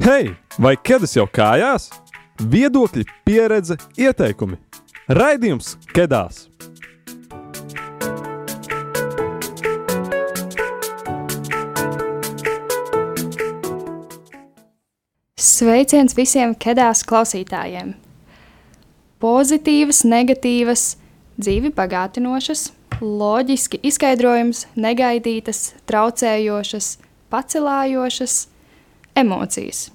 Hei, vai ķēdes jau kājās? Viedokļi, pieredze, ieteikumi. Raidījums Kedās! Sveiciens visiem kedās klausītājiem! Pozitīvas, negatīvas, dzīvi bagātinošas, loģiski izskaidrojums, negaidītas, traucējošas, pacelājošas emocijas.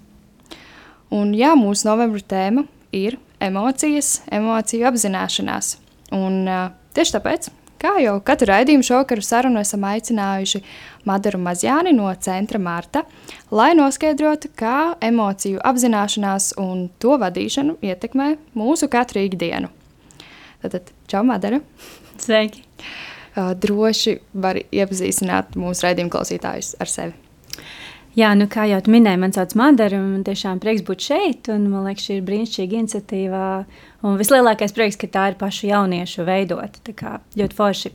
Un jā, mūsu novembra tēma ir emocijas, emociju apzināšanās. Un uh, tieši tāpēc, kā jau katru raidījumu šokaru sarunu esam aicinājuši Madaru Mazjāni no Centra Marta, lai noskaidrotu, kā emociju apzināšanās un to vadīšanu ietekmē mūsu katru ikdienu. Tātad, čau, Madara! Sveiki! Droši var iepazīstināt mūsu raidījumu klausītājus ar sevi. Jā, nu, kā jau minēju, man sauc Madara, un man tiešām prieks būt šeit. Un, man liekas, šī ir brīnišķīga iniciatīva. Un vislielākais prieks, ka tā ir pašu jauniešu veidota. Tā kā ļoti forši.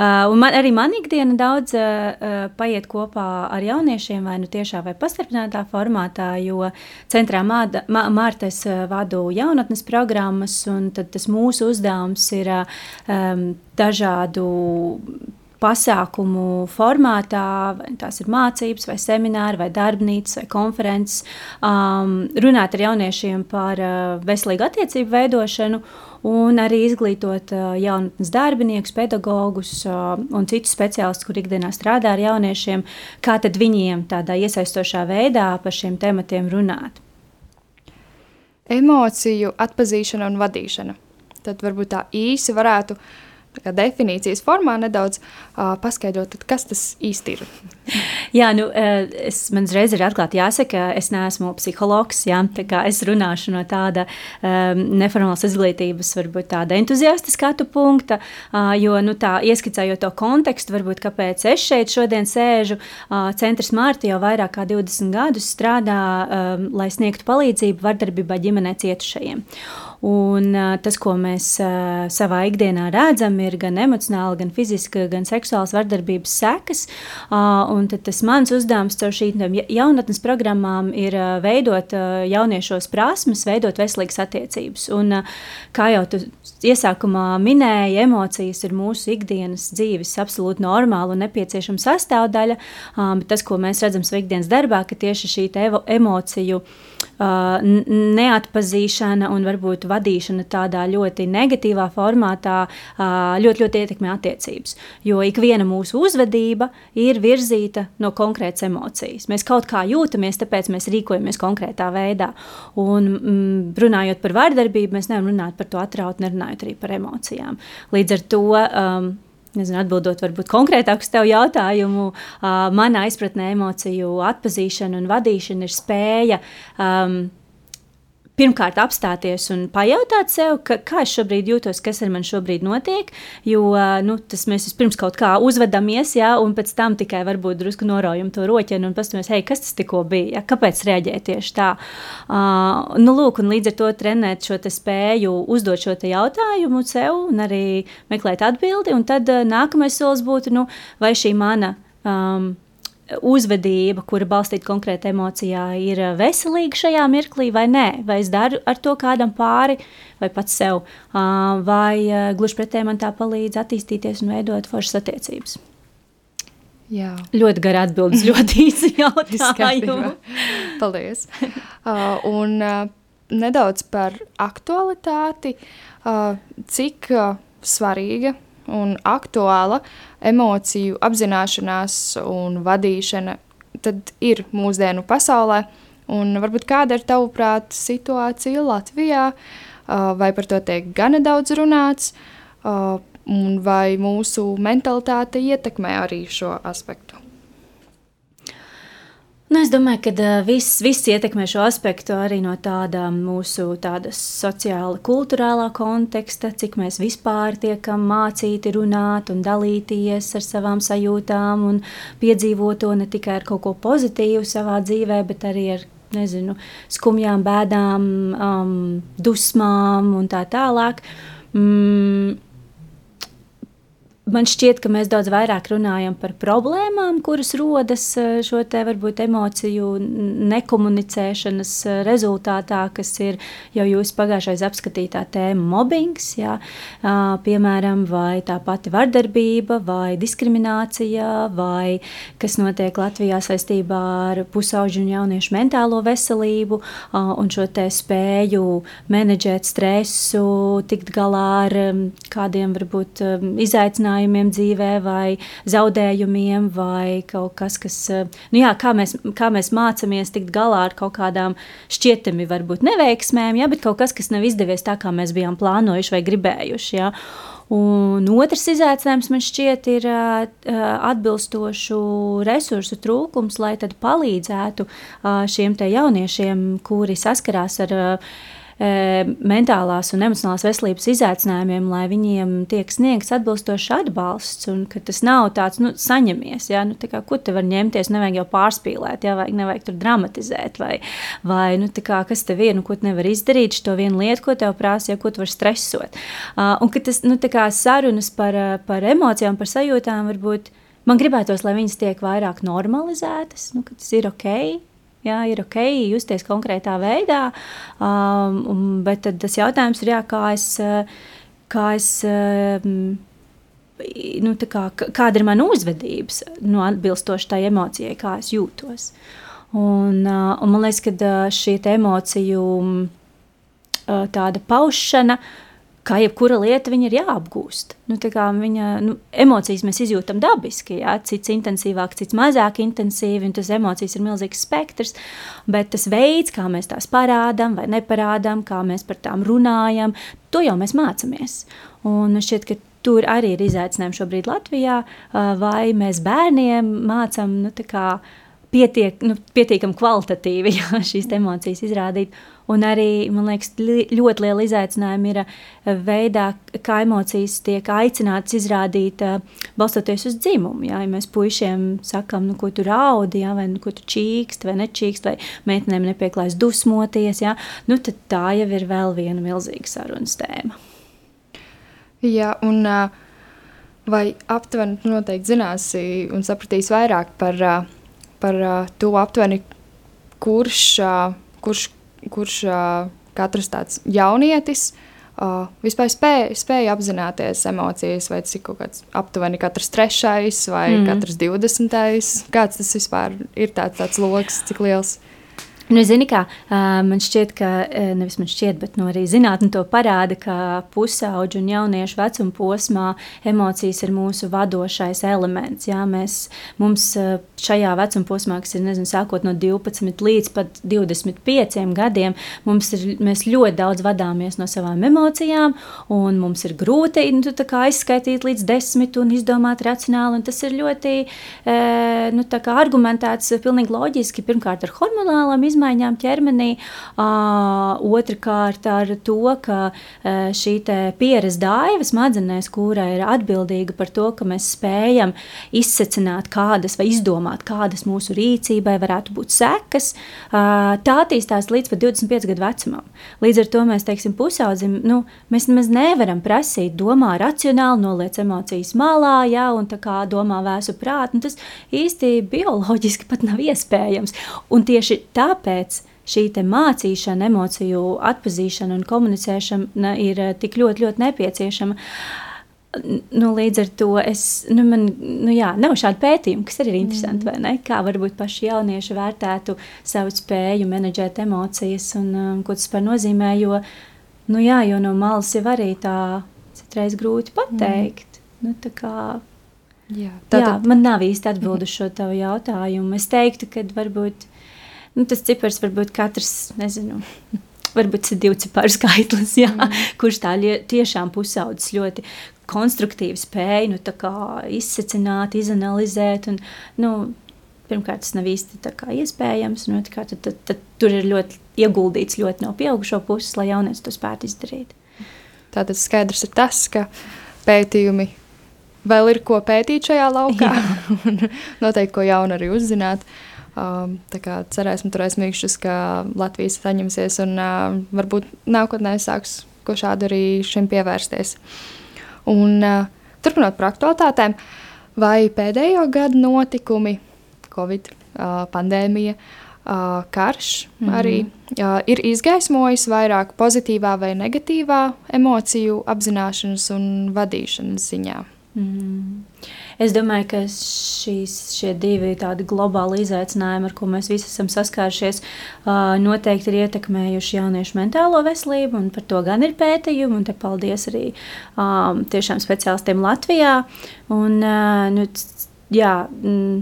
Uh, man, arī man ikdiena daudz uh, paiet kopā ar jauniešiem, vai nu tiešā vai pastarpinātā formātā, jo centrā Māda, Mā, Mārtes uh, vadu jaunatnes programmas, un tas mūsu uzdevums ir uh, um, dažādu pasākumu formātā, vai tās ir mācības, vai semināri, vai darbnīcas, vai konferences, um, runāt ar jauniešiem par uh, veselīgu attiecību veidošanu. Un arī izglītot uh, jaunatnes darbiniekus, pedagogus uh, un citus speciālistus, kur ikdienā strādā ar jauniešiem, kā tad viņiem tādā iesaistošā veidā par šiem tematiem runāt. Emociju atpazīšana un vadīšana. Tad varbūt tā īsi varētu uh, definīcijas formā nedaudz uh, paskaidrot, kas tas īsti ir. Jā, nu, es, man uzreiz ir atklāti jāsaka, es neesmu psihologs. Jā, es runāšu no tāda um, neformālas izglītības, varbūt tāda entuziasta skatu punkta, uh, jo nu, tā ieskicējot to kontekstu, varbūt kāpēc es šeit šodien sēžu. Uh, Centrs Mārta jau vairāk kā 20 gadus strādā, um, lai sniegtu palīdzību vardarbībā ģimenē cietušajiem. Un, tas, ko mēs savā ikdienā redzam, ir gan emocionāli, gan fiziski, gan seksuāls vardarbības sekas. Tas mans uzdevums caur šīm jaunatnes programmām ir veidot jauniešos prasmes, veidot veselīgas attiecības. Un, kā jau tu iesākumā minēji, emocijas ir mūsu ikdienas dzīves absolūti normāla un nepieciešama sastāvdaļa. Tas, ko mēs redzam savā ikdienas darbā, ka tieši šī emociju neatpazīšana un varbūt vadīšana tādā ļoti negatīvā formātā ļoti, ļoti ietekmē attiecības. Jo ik viena mūsu uzvedība ir virzīta no konkrētas emocijas. Mēs kaut kā jūtamies, tāpēc mēs rīkojamies konkrētā veidā. Un mm, runājot par vardarbību, mēs nevaram runāt par to atraut, nerunājot arī par emocijām. Līdz ar to. Um, Nezinu, atbildot varbūt konkrētāk uz tevu jautājumu, uh, manā izpratnē emociju atpazīšana un vadīšana ir spēja um, pirmkārt apstāties un pajautāt sev, ka, kā es šobrīd jūtos, kas ar mani šobrīd notiek. Jo nu, tas mēs vispirms kaut kā uzvedamies, jā, un pēc tam tikai varbūt drusku noraujam to roķeni un paskatāmies, hei, kas tas tikko bija, jā, kāpēc reaģēja tieši tā. Uh, nu, lūk, un līdz ar to trenēt šo spēju uzdot šo jautājumu sev un arī meklēt atbildi. Un tad uh, nākamais solis būtu, nu, vai šī mana. Um, uzvedība, kura balstīta konkrēti emocijā, ir eh, veselīga šajā mirklī vai nē, vai es daru ar to kādam pāri vai pats sev, vai eh, gluži pretēji man tā palīdz attīstīties un veidot foršas attiecības. Jā. Ļoti gara atbildes, ļoti īsi jautājumu. Paldies. Uh, un uh, nedaudz par aktualitāti, uh, cik uh, svarīga un aktuāla emociju apzināšanās un vadīšana tad ir mūsdienu pasaulē. Un varbūt kāda ir tavuprāt situācija Latvijā, vai par to tiek gana daudz runāts, un vai mūsu mentalitāte ietekmē arī šo aspektu? Nu, es domāju, ka uh, viss, viss ietekmē šo aspektu arī no tāda mūsu sociāla, kultūrālā konteksta, cik mēs vispār tiekam mācīti runāt un dalīties ar savām sajūtām un piedzīvot to ne tikai ar kaut ko pozitīvu savā dzīvē, bet arī ar nezinu, skumjām, bēdām, um, dusmām un tā tālāk. Mm, Man šķiet, ka mēs daudz vairāk runājam par problēmām, kuras rodas eh, šo te varbūt emociju nekomunicēšanas eh, rezultātā, kas ir jau jūsu pagājušais apskatītā tēma mobbings, jā, piemēram, vai tā pati vardarbība, vai diskriminācija, vai kas notiek Latvijā saistībā ar pusauģu un jauniešu mentālo veselību un šo te spēju menedžēt stresu, tikt galā ar kādiem varbūt izaicinājumiem, izaicinājumiem dzīvē, vai zaudējumiem, vai kaut kas, kas, eh, nu jā, kā mēs, kā mēs mācāmies tikt galā ar kaut kādām šķietami, varbūt neveiksmēm, jā, bet kaut kas, kas nav izdevies tā, kā mēs bijām plānojuši vai gribējuši. Jā. Un otrs izaicinājums man šķiet ir uh, atbilstošu resursu trūkums, lai palīdzētu uh, šiem jauniešiem, kuri saskarās ar uh, mentālās un emocionālās veselības izaicinājumiem, lai viņiem tiek sniegts atbilstošs atbalsts, un ka tas nav tāds, nu, saņemies, ja, nu, kā, ko te var ņemties, nevajag jau pārspīlēt, ja, vajag, nevajag tur dramatizēt, vai, vai nu, kā, kas tev ir, nu, ko nevar izdarīt, šo vienu lietu, ko tev prasa, ja ko tu vari stresot. Uh, un ka tas, nu, tā kā sarunas par, par emocijām, par sajūtām varbūt, man gribētos, lai viņas tiek vairāk normalizētas, nu, ka tas ir ok, Jā, ir ok, justies konkrētā veidā, um, bet tas jautājums ir, jā, kā es, kā es um, nu, kā, kāda ir mana uzvedības, nu, atbilstoši tai emocijai, kā es jūtos. Un, uh, un man liekas, ka šī emociju uh, tāda paušana uh, kā jebkura lieta, viņa ir jāapgūst. Nu, viņa, nu, emocijas mēs izjūtam dabiski, jā, cits intensīvāk, cits mazāk intensīvi, un tas emocijas ir milzīgs spektrs, bet tas veids, kā mēs tās parādām vai neparādām, kā mēs par tām runājam, to jau mēs mācāmies. Un šķiet, ka tur arī ir izaicinājumi šobrīd Latvijā, vai mēs bērniem mācām, nu, pietiek, nu, pietiekami kvalitatīvi jā, šīs emocijas izrādīt. Un arī, man liekas, ļoti liela izaicinājuma ir eh, veidā, kā emocijas tiek aicinātas izrādīt, eh, balstoties uz dzimumu. Jā. Ja mēs puišiem sakām, nu, ko tu raudi, jā, vai nu, ko tu čīkst, vai nečīkst, vai meitenēm nepieklājas dusmoties, jā, nu, tad tā jau ir vēl viena milzīga sarunas tēma. Jā, un vai aptuveni noteikti zināsi un sapratīs vairāk par, par to aptuveni, kurš, kurš kurš uh, katrs tāds jaunietis uh, vispār spēja, spēja apzināties emocijas, vai tas ir kaut kāds aptuveni katrs trešais vai mm. katrs divdesmitais. Kāds tas vispār ir tāds, tāds lokus, cik liels? Nu, zini, kā, man šķiet, ka nevis man šķiet, bet nu, arī zinātnē to parāda, ka pusauģu un jauniešu vecuma posmā emocijas ir mūsu vadošais elements. Jā, mēs, mums šajā vecuma posmā, kas ir nezinu, sākot no 12 līdz pat 25 gadiem, ir, mēs ļoti daudz vadāmies no savām emocijām, un mums ir grūti nu, aizskaitīt līdz desmit un izdomāt racionāli. Un tas ir ļoti nu, argumentēts, pilnīgi loģiski, pirmkārt ar hormonālām izmaiņām izmaiņām ķermenī, otrkārt ar to, ka šī pieredze daiva smadzenēs, kura ir atbildīga par to, ka mēs spējam izsecināt kādas vai izdomāt, kādas mūsu rīcībai varētu būt sekas, tā attīstās līdz pat 25 gadu vecumam. Līdz ar to mēs teiksim pusaudzim, nu, mēs nemaz nevaram prasīt, domā racionāli, noliec emocijas malā, ja, un tā kā domā vēsu prātu, nu, tas īsti bioloģiski pat nav iespējams. Un tieši tāpēc kāpēc šī mācīšana, emociju atpazīšana un komunicēšana ir eh, tik ļoti, ļoti nepieciešama. Nu, līdz ar to es, nu, man, nu, jā, nav šādu pētījumu, kas arī ir interesanti, mm. vai ne? Kā varbūt paši jaunieši vērtētu savu spēju menedžēt emocijas un um, ko tas par nozīmē, jo, nu, jā, jo no malas jau arī tā citreiz grūti pateikt. Mm. Nu, tā kā, jā, tātad... jā, man nav īsti atbildu šo tavu jautājumu. Es teiktu, ka varbūt nu, tas cipars var būt katrs, nezinu. Varbūt tas ir divu ciparu skaitlis, jā, mm. kurš tā tiešām pusaudzis ļoti konstruktīvi spēja nu, izsacināt, izanalizēt. Un, nu, pirmkārt, tas nav īsti iespējams. Nu, kā, tad, tad, tad tur ir ļoti ieguldīts ļoti no pieaugušo puses, lai jaunietis to spētu izdarīt. Tātad skaidrs ir tas, ka pētījumi vēl ir ko pētīt šajā laukā. Noteikti ko jaunu arī uzzināt. Uh, Um, kā cerēsim, turēsim mīkšķus, ka Latvijas saņemsies un uh, varbūt nākotnē sāks ko šādu arī šim pievērsties. Un, uh, turpinot par aktualitātēm, vai pēdējo gadu notikumi, Covid uh, pandēmija, uh, karš mm -hmm. arī uh, ir izgaismojis vairāk pozitīvā vai negatīvā emociju apzināšanas un vadīšanas ziņā. Mm. Es domāju, ka šīs, šie divi tādi globāli izaicinājumi, ar ko mēs visi esam saskārušies, noteikti ir ietekmējuši jauniešu mentālo veselību, un par to gan ir pētījumi, un te paldies arī um, tiešām speciālistiem Latvijā. Un, uh, nu, jā, mm,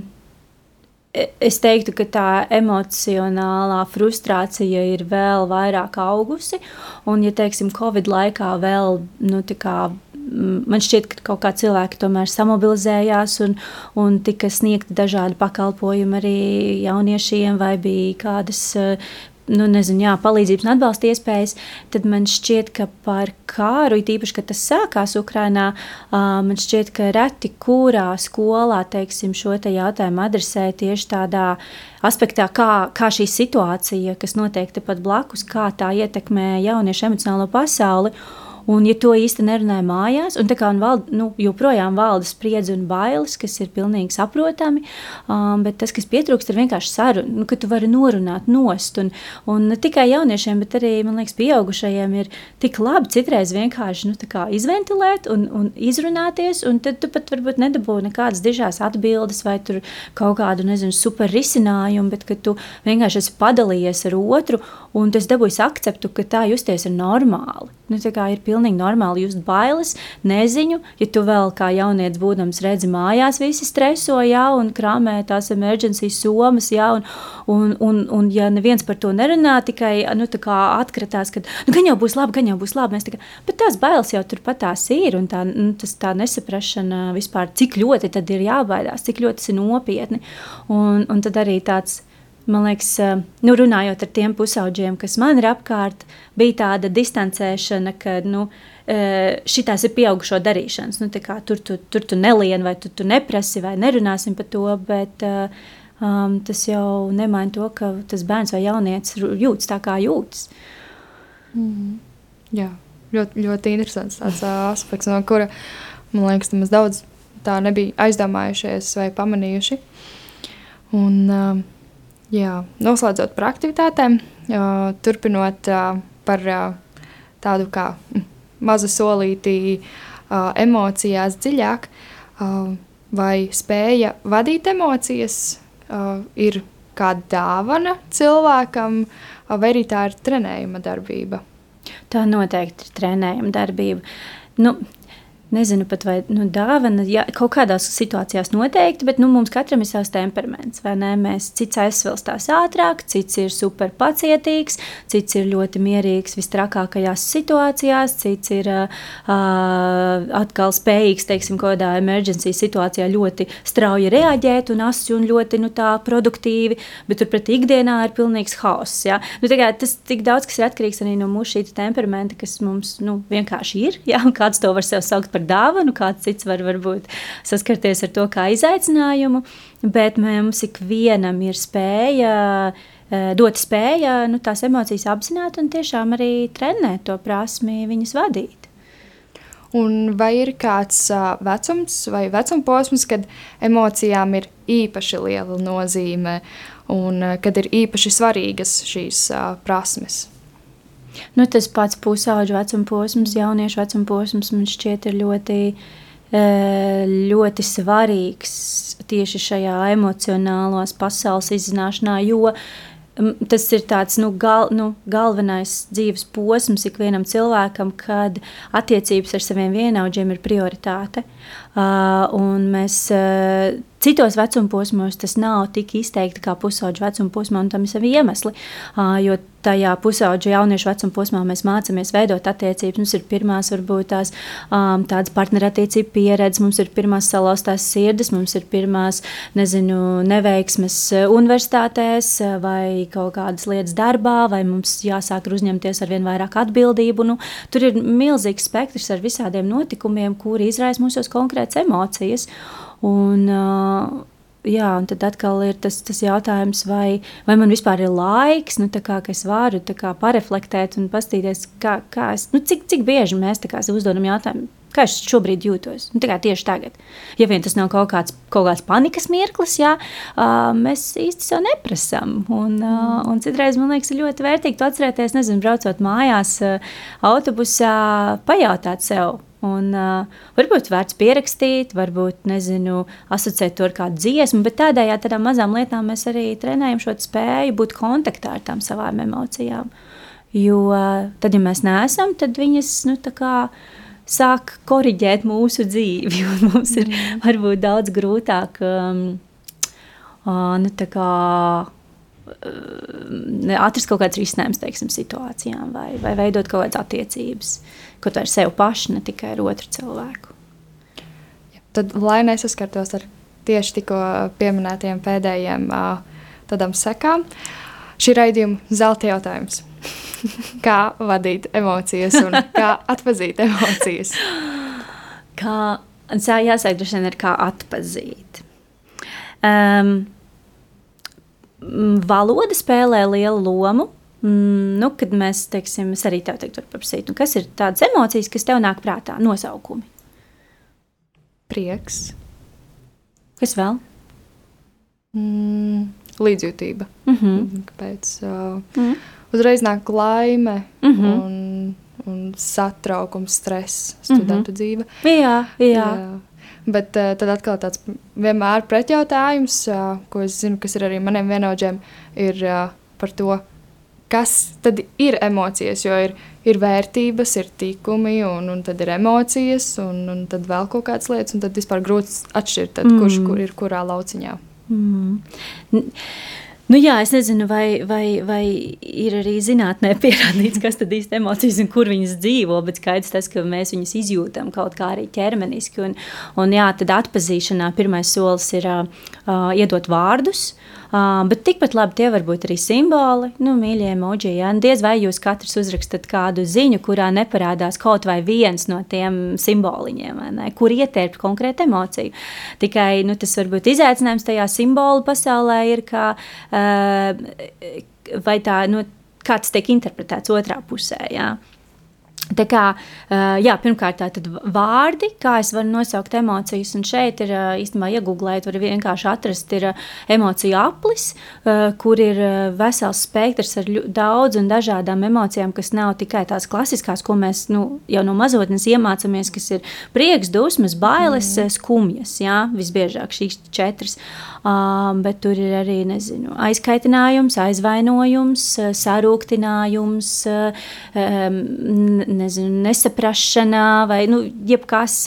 es teiktu, ka tā emocionālā frustrācija ir vēl vairāk augusi. Un, ja teiksim, Covid laikā vēl nu, man šķiet, ka kaut kā cilvēki tomēr samobilizējās un, un tika sniegti dažādi pakalpojumi arī jauniešiem, vai bija kādas nu, nezinu, jā, palīdzības un atbalsta iespējas, tad man šķiet, ka par kāru, īpaši, kad tas sākās Ukrajinā, man šķiet, ka reti kurā skolā teiksim, šo te jautājumu adresē tieši tādā aspektā, kā, kā šī situācija, kas notiek tepat blakus, kā tā ietekmē jauniešu emocionālo pasauli. Un, ja to īsti nerunāja mājās, un tā kā un vald, nu, joprojām valda spriedzi un bailes, kas ir pilnīgi saprotami, um, bet tas, kas pietrūkst, ir vienkārši saruna, nu, ka tu vari norunāt nost. Un, un ne tikai jauniešiem, bet arī, man liekas, pieaugušajiem ir tik labi citreiz vienkārši nu, izventilēt un, un izrunāties, un tad tu pat varbūt nedabū nekādas dižās atbildes vai kaut kādu, nezinu, super risinājumu, bet ka tu vienkārši esi padalījies ar otru, un tas dabūjis akceptu, ka tā justies ir normāli. Nu, tā kā ir pilnīgi normāli just bailes, neziņu, ja tu vēl kā jaunietis būdams redzi mājās, visi streso, jā, un krāmē tās emergency somas, jā, un, un, un, un ja neviens par to nerunā, tikai nu, atkritās, ka nu, gan jau būs labi, gan jau būs labi. Tikai, bet tās bailes jau turpat tās ir, un tā, nu, tas, tā nesaprašana vispār, cik ļoti ir jābaidās, cik ļoti tas ir nopietni. Un, un tad arī tāds man liekas, eh, nu, runājot ar tiem pusauģiem, kas man ir apkārt, bija tāda distancēšana, ka nu, eh, šīs ir pieaugušo darīšanas. Nu, kā, tur, tu, tur tu nelien, vai tu, tu neprasi, vai nerunāsim par to. Bet, um, tas jau nemaina to, ka tas bērns vai jaunietis jūtas tā, kā jūtas. Mm. Jā, ļoti, ļoti interesants tāds aspekts, no kura man liekas, mēs daudz tā nebija aizdomājušies vai pamanījuši. Un, uh, Jā, noslēdzot par aktivitātēm, turpinot par tādu kā mazu solīti emocijās dziļāk, vai spēja vadīt emocijas ir kāda dāvana cilvēkam, vai arī tā ir trenējuma darbība? Tā noteikti ir trenējuma darbība. Nu, nezinu pat vai nu, dāvana, ja, kaut kādās situācijās noteikti, bet nu, mums katram ir savs temperaments. Mēs, cits aizsvilstās ātrāk, cits ir super pacietīgs, cits ir ļoti mierīgs visstrakākajās situācijās, cits ir uh, atkal spējīgs, teiksim, kaut kādā emergency situācijā ļoti strauji reaģēt un asi un ļoti nu, produktīvi, bet turpretī ikdienā ir pilnīgs hauss. Ja? Nu, tas tik daudz kas ir atkarīgs arī no mūsu temperamenta, kas mums nu, vienkārši ir, ja? un kāds to var sev saukt par par dāvanu, kāds cits var varbūt saskarties ar to kā izaicinājumu, bet mums ikvienam ir spēja eh, dot spēja nu, tās emocijas apzināt un tiešām arī trenēt to prasmi viņas vadīt. Un vai ir kāds uh, vecums vai vecuma posms, kad emocijām ir īpaši liela nozīme un uh, kad ir īpaši svarīgas šīs uh, prasmes? Nu, tas pats pusauģu vecuma posms, jauniešu vecuma posms man šķiet ir ļoti, eh, ļoti svarīgs tieši šajā emocionālās pasaules izzināšanā, jo mm, tas ir tāds nu, gal, nu, galvenais dzīves posms ikvienam cilvēkam, kad attiecības ar saviem vienaudžiem ir prioritāte. Uh, mēs uh, Citos vecuma posmos tas nav tik izteikti kā pusauģa vecuma posmā, un tam ir savi iemesli. Jo tajā pusauģa jauniešu vecuma posmā mēs mācāmies veidot attiecības. Mums ir pirmās, varbūt tās tādas partnerattiecību pieredzes, mums ir pirmās salauztās sirdis, mums ir pirmās, nezinu, neveiksmes universitātēs vai kaut kādas lietas darbā, vai mums jāsāk uzņemties ar vien vairāk atbildību. Nu, tur ir milzīgs spektrs ar visādiem notikumiem, kuri izraisa mūsos konkrētas emocijas. Un, jā, un tad atkal ir tas, tas jautājums, vai, vai man vispār ir laiks, nu, kā, ka es varu kā, pareflektēt un paskatīties, kā, kā es, nu, cik, cik bieži mēs kā, uzdodam jautājumu. kā es šobrīd jūtos. Nu, tieši tagad. Ja vien tas nav kaut kāds, kaut kāds panikas mirklis, jā, uh, mēs īsti sev neprasām. Un, uh, un citreiz man liekas, ļoti vērtīgi to atcerēties, nezinu, braucot mājās, uh, autobusā, pajautāt sev. Un, uh, varbūt vērts pierakstīt, varbūt nezinu, asociēt to ar kādu dziesmu, bet tādējādi tādām mazām lietām mēs arī trenējam šo spēju būt kontaktā ar tām savām emocijām. Jo uh, tad, ja mēs neesam, tad viņas nu, kā, sāk korrigēt mūsu dzīvi. Mums ir mm. varbūt daudz grūtāk um, uh, nu, kā, atrast kaut kāds risinājums teiksim, situācijām vai, vai veidot kaut kādas attiecības, kaut ar sevi pašu, ne tikai ar otru cilvēku. Tad, lai nesaskartos ar tieši tikko pieminētajiem pēdējiem tādām sekām, šī raidījuma zelta jautājums. kā vadīt emocijas un kā atpazīt emocijas? Kā, jāsaka, droši vien ir kā atpazīt. Um, valoda spēlē lielu lomu. Mm, nu, kad mēs, teiksim, es arī tev teiktu, paprasīt, nu, kas ir tādas emocijas, kas tev nāk prātā, nosaukumi? Prieks. Kas vēl? Mm, līdzjūtība. Mm -hmm. Kāpēc? Uh, mm -hmm uzreiz nāk laime mm -hmm. un, un satraukums, stress, studentu mm -hmm. dzīve. Jā, jā. jā. Bet uh, tad atkal tāds vienmēr pretjautājums, uh, ko es zinu, kas ir arī maniem vienaudžiem, ir uh, par to, kas tad ir emocijas, jo ir, ir vērtības, ir tikumi, un, un tad ir emocijas, un, un tad vēl kaut kādas lietas, un tad vispār grūti atšķirt, tad, mm. kurš kur ir kurā lauciņā. Mm. Nu, jā, es nezinu, vai, vai, vai ir arī zinātnē pierādīts, kas tad īsti emocijas un kur viņas dzīvo, bet skaidrs tas, ka mēs viņas izjūtam kaut kā arī ķermeniski. Un, un jā, tad atpazīšanā pirmais solis ir uh, iedot vārdus, uh, Uh, bet tikpat labi tie var būt arī simboli, nu, mīļie emoji. Ja? Un diez vai jūs katrs uzrakstat kādu ziņu, kurā neparādās kaut vai viens no tiem simboliņiem, kur ietērpt konkrētu emociju. Tikai nu, tas var būt izaicinājums tajā simbolu pasaulē, ir kā, uh, vai tā, nu, kā tas tiek interpretēts otrā pusē. Ja? Tā kā, jā, pirmkārt, tātad vārdi, kā es varu nosaukt emocijas, un šeit ir īstenībā iegūglēt, var vienkārši atrast ir emociju aplis, kur ir vesels spektrs ar daudz un dažādām emocijām, kas nav tikai tās klasiskās, ko mēs nu, jau no mazotnes iemācāmies, kas ir prieks, dusmas, bailes, mm. skumjas, jā, visbiežāk šīs četras. Um, bet tur ir arī nezinu, aizkaitinājums, aizvainojums, sarūktinājums, um, nezinu, nesaprašana vai nu, jebkas.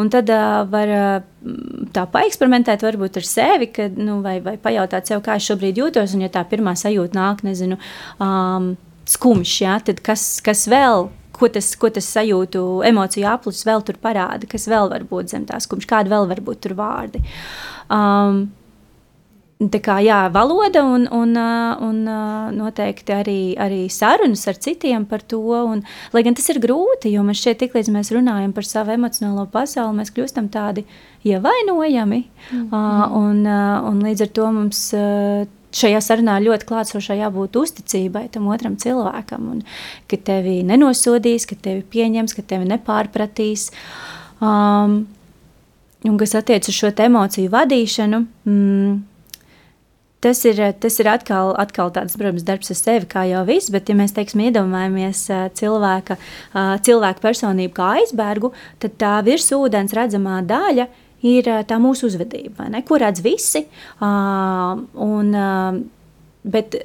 Un tad uh, var uh, tā paeksperimentēt varbūt ar sevi, kad, nu, vai, vai pajautāt sev, kā es šobrīd jūtos. Un ja tā pirmā sajūta nāk, nezinu, um, skumjš, ja, tad kas, kas vēl ko tas, ko tas sajūtu, emociju aplis vēl tur parāda, kas vēl var būt zem tās kumšas, kādi vēl var būt tur vārdi. Um, Tā kā jā, valoda un, un, un noteikti arī, arī sarunas ar citiem par to. Un, lai gan tas ir grūti, jo man šķiet, tiklīdz mēs runājam par savu emocionālo pasauli, mēs kļūstam tādi ievainojami. Mm -hmm. un, un līdz ar to mums šajā sarunā ļoti klātsošai jābūt uzticībai tam otram cilvēkam. Un, ka tevi nenosodīs, ka tevi pieņems, ka tevi nepārpratīs. Um, un kas attiecas uz šo emociju vadīšanu. Mm, Tas ir, tas ir atkal, atkal tāds, protams, darbs ar sevi, kā jau viss, bet, ja mēs teiksim, iedomājamies cilvēka, cilvēka personību kā aizbergu, tad tā virsūdens redzamā daļa ir tā mūsu uzvedība, ko redz visi. Un, bet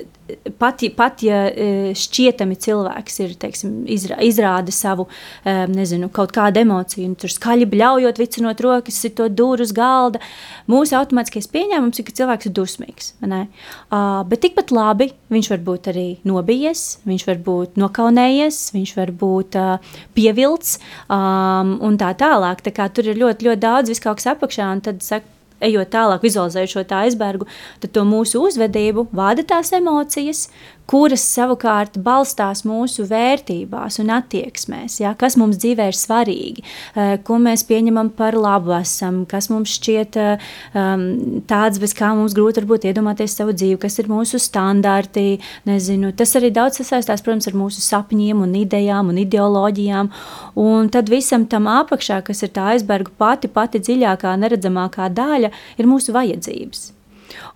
pat, pat ja e, šķietami cilvēks ir, teiksim, izrā, izrāda savu nezinu, kaut kādu emociju, tur skaļi bļaujot, vicinot rokas, to dūru uz galda, mūsu automātiskais pieņēmums ir, ka cilvēks ir dusmīgs. Uh, bet tikpat labi viņš var būt arī nobijies, viņš var būt nokaunējies, viņš var būt uh, pievilts um, un tā tālāk. Tā kā tur ir ļoti, ļoti daudz viskauks apakšā, un tad saka, ejot tālāk, vizualizējot šo aizbergu, tad to mūsu uzvedību vada tās emocijas, kuras savukārt balstās mūsu vērtībās un attieksmēs, ja, kas mums dzīvē ir svarīgi, uh, ko mēs pieņemam par labu esam, kas mums šķiet uh, um, tāds, bez kā mums grūti varbūt iedomāties savu dzīvi, kas ir mūsu standarti, nezinu, tas arī daudz sasaistās, protams, ar mūsu sapņiem un idejām un ideoloģijām, un tad visam tam apakšā, kas ir tā aizberga pati, pati dziļākā, neredzamākā daļa, ir mūsu vajadzības.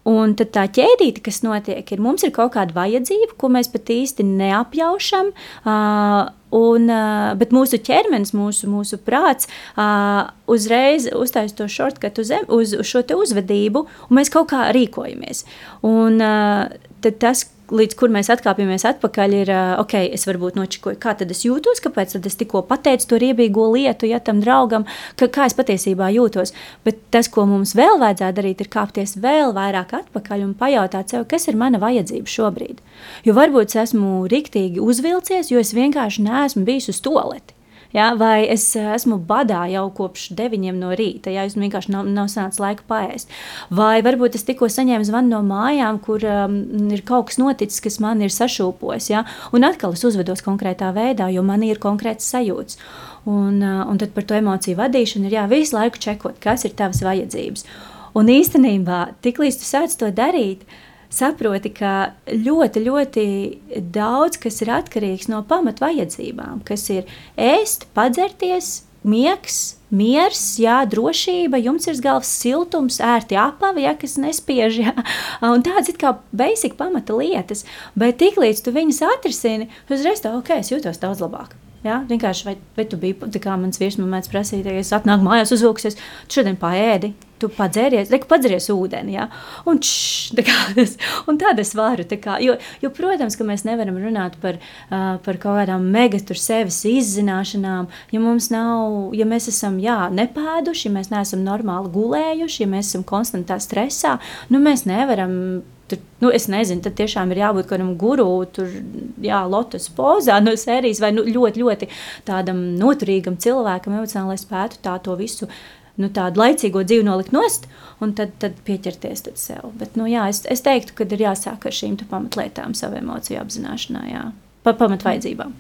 Un tad tā ķēdīte, kas notiek, ir mums ir kaut kāda vajadzība, ko mēs pat īsti neapjaušam. Uh, Un, bet mūsu ķermenis, mūsu, mūsu prāts uh, uzreiz uztaisīs to shortcut uz, uz, uz šo uzvedību, un mēs kaut kā rīkojamies. Un, uh, tas, līdz kur mēs atkāpjamies atpakaļ, ir ok, es varbūt nočikoju, kā tad es jūtos, kāpēc tad es tikko pateicu to riebīgo lietu, ja tam draugam, ka, kā es patiesībā jūtos. Bet tas, ko mums vēl vajadzētu darīt, ir kāpties vēl vairāk atpakaļ un pajautāt sev, kas ir mana vajadzība šobrīd. Jo varbūt es esmu riktīgi uzvilcies, jo es vienkārši neesmu bijis uz toleti. Ja, vai es eh, esmu badā jau kopš 9 no rīta, ja es vienkārši nav, nav sanācis laika paēst. Vai varbūt es tikko saņēmu zvanu no mājām, kur um, ir kaut kas noticis, kas man ir sašūpojis. Ja, un atkal es uzvedos konkrētā veidā, jo man ir konkrēts sajūts. Un, uh, un tad par to emociju vadīšanu ir jā, visu laiku čekot, kas ir tavas vajadzības. Un īstenībā, tiklīdz tu sāc to darīt, uh, saproti, ka ļoti, ļoti daudz kas ir atkarīgs no pamatvajadzībām, kas ir ēst, padzerties, miegs, miers, jā, drošība, jums ir galvas siltums, ērti apavi, ja, kas nespiež. Jā. Un tādas kā basic pamata lietas, bet tiklīdz tu viņas atrisini, uzreiz tā, ok, es jūtos daudz labāk. Jā, vienkārši, vai, vai tu biji, tā kā mans vīrs man mēdz prasīt, ja es atnāku mājās, uzvilksies, tu šodien paēdi, tu padzēries, reku padzeries ūdeni, jā, un čš, tā kā tas, un tad es varu, tā kā, jo, jo, protams, ka mēs nevaram runāt par, uh, par kaut kādām mega tur sevis izzināšanām, ja mums nav, ja mēs esam, jā, nepēduši, ja mēs neesam normāli gulējuši, ja mēs esam konstantā stresā, nu mēs nevaram Tur, nu, es nezinu, tad tiešām ir jābūt kādam guru, tur, jā, lotus pozā no sērijas, vai nu, ļoti, ļoti tādam noturīgam cilvēkam, emocionāli, lai spētu tā to visu. Nu, tādu laicīgo dzīvi nolikt nost, un tad, tad pieķerties tad sev. Bet, nu, jā, es, es teiktu, ka ir jāsāk ar šīm pamatlietām, savu emociju apzināšanā, jā, pa pamatvaidzībām.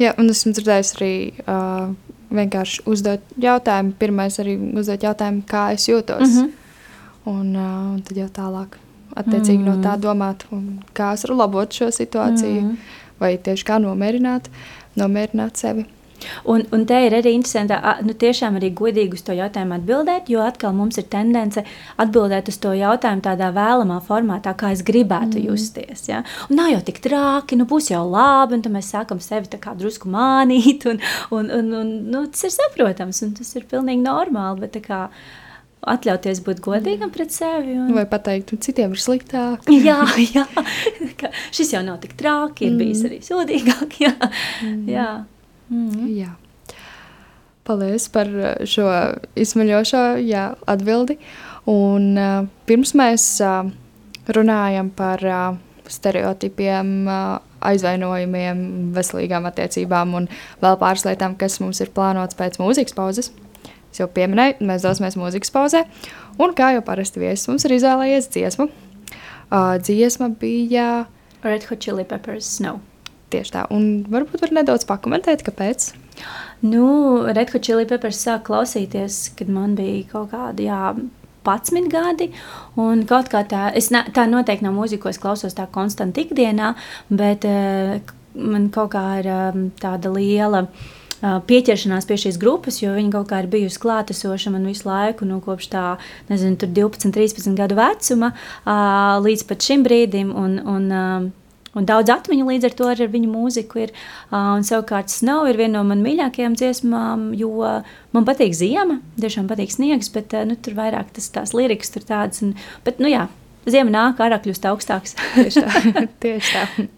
Jā, un esmu dzirdējis arī uh, vienkārši uzdot jautājumu. Pirmais arī uzdot jautājumu, kā es jūtos. Mm -hmm. Un, uh, un tad jau tālāk, attiecīgi mm. no tā mm. domāt, kā es varu labot šo situāciju, mm. vai tieši kā nomierināt, nomierināt sevi. Un, un te ir arī interesanti, nu, tiešām arī godīgi uz to jautājumu atbildēt, jo atkal mums ir tendence atbildēt uz to jautājumu tādā vēlamā formātā, kā es gribētu mm. justies. Ja? Un nav jau tik traki, nu būs jau labi, un tad mēs sākam sevi drusku mānīt, un, un, un, un nu, tas ir saprotams, un tas ir pilnīgi normāli. Bet, kā, atļauties būt godīgam pret sevi. Un... Vai pateikt, citiem ir sliktāk. jā, jā. šis jau nav tik traki, ir mm. bijis arī sūdīgāk. Jā. Mm. Jā. Mm. jā. Paldies par uh, šo izsmeļošo jā, atbildi. Un, uh, pirms mēs uh, runājam par uh, stereotipiem, uh, aizvainojumiem, veselīgām attiecībām un vēl pāris lietām, kas mums ir plānotas pēc mūzikas pauzes. Es jau pieminēju, mēs dosimies mūzikas pauzē. Un kā jau parasti viesis mums ir izvēlējies dziesmu. Uh, dziesma bija Red Hot Chili Peppers Snow. Tieši tā, un varbūt var nedaudz pakomentēt, kāpēc. Nu, Red Hot Chili Peppers sāk klausīties, kad man bija kaut kādi, jā, 11 gadi. Un kaut kā tā, es ne, tā noteikti nav mūzika, ko es klausos tā konstanti ikdienā, bet uh, man kaut kā ir um, tāda liela. Uh, pieķeršanās pie šīs grupas, jo viņa kaut kā ir bijusi klātesoša man visu laiku, nu, kopš tā, nezinu, 12, 13 gadu vecuma līdz pat šim brīdim. Un, un, Un daudz atmiņu līdz ar to ar viņu mūziku ir. Uh, un savukārt, Snow ir viena no manām mīļākajām dziesmām, jo man patīk ziema, tiešām patīk sniegs, bet uh, nu, tur vairāk tas tās lirikas, tur tādas. Un, bet, nu jā, ziema nāk, ārā kļūst augstāks. tieši tā. tieši tā.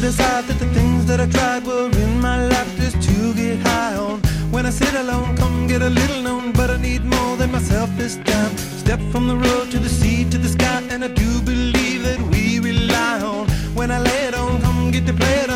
to decide that the things that I tried were in my life just to get high on. When I sit alone, come get a little known, but I need more than myself this time. Step from the road to the sea to the sky, and I do believe that we rely on. When I lay it on, come get to play it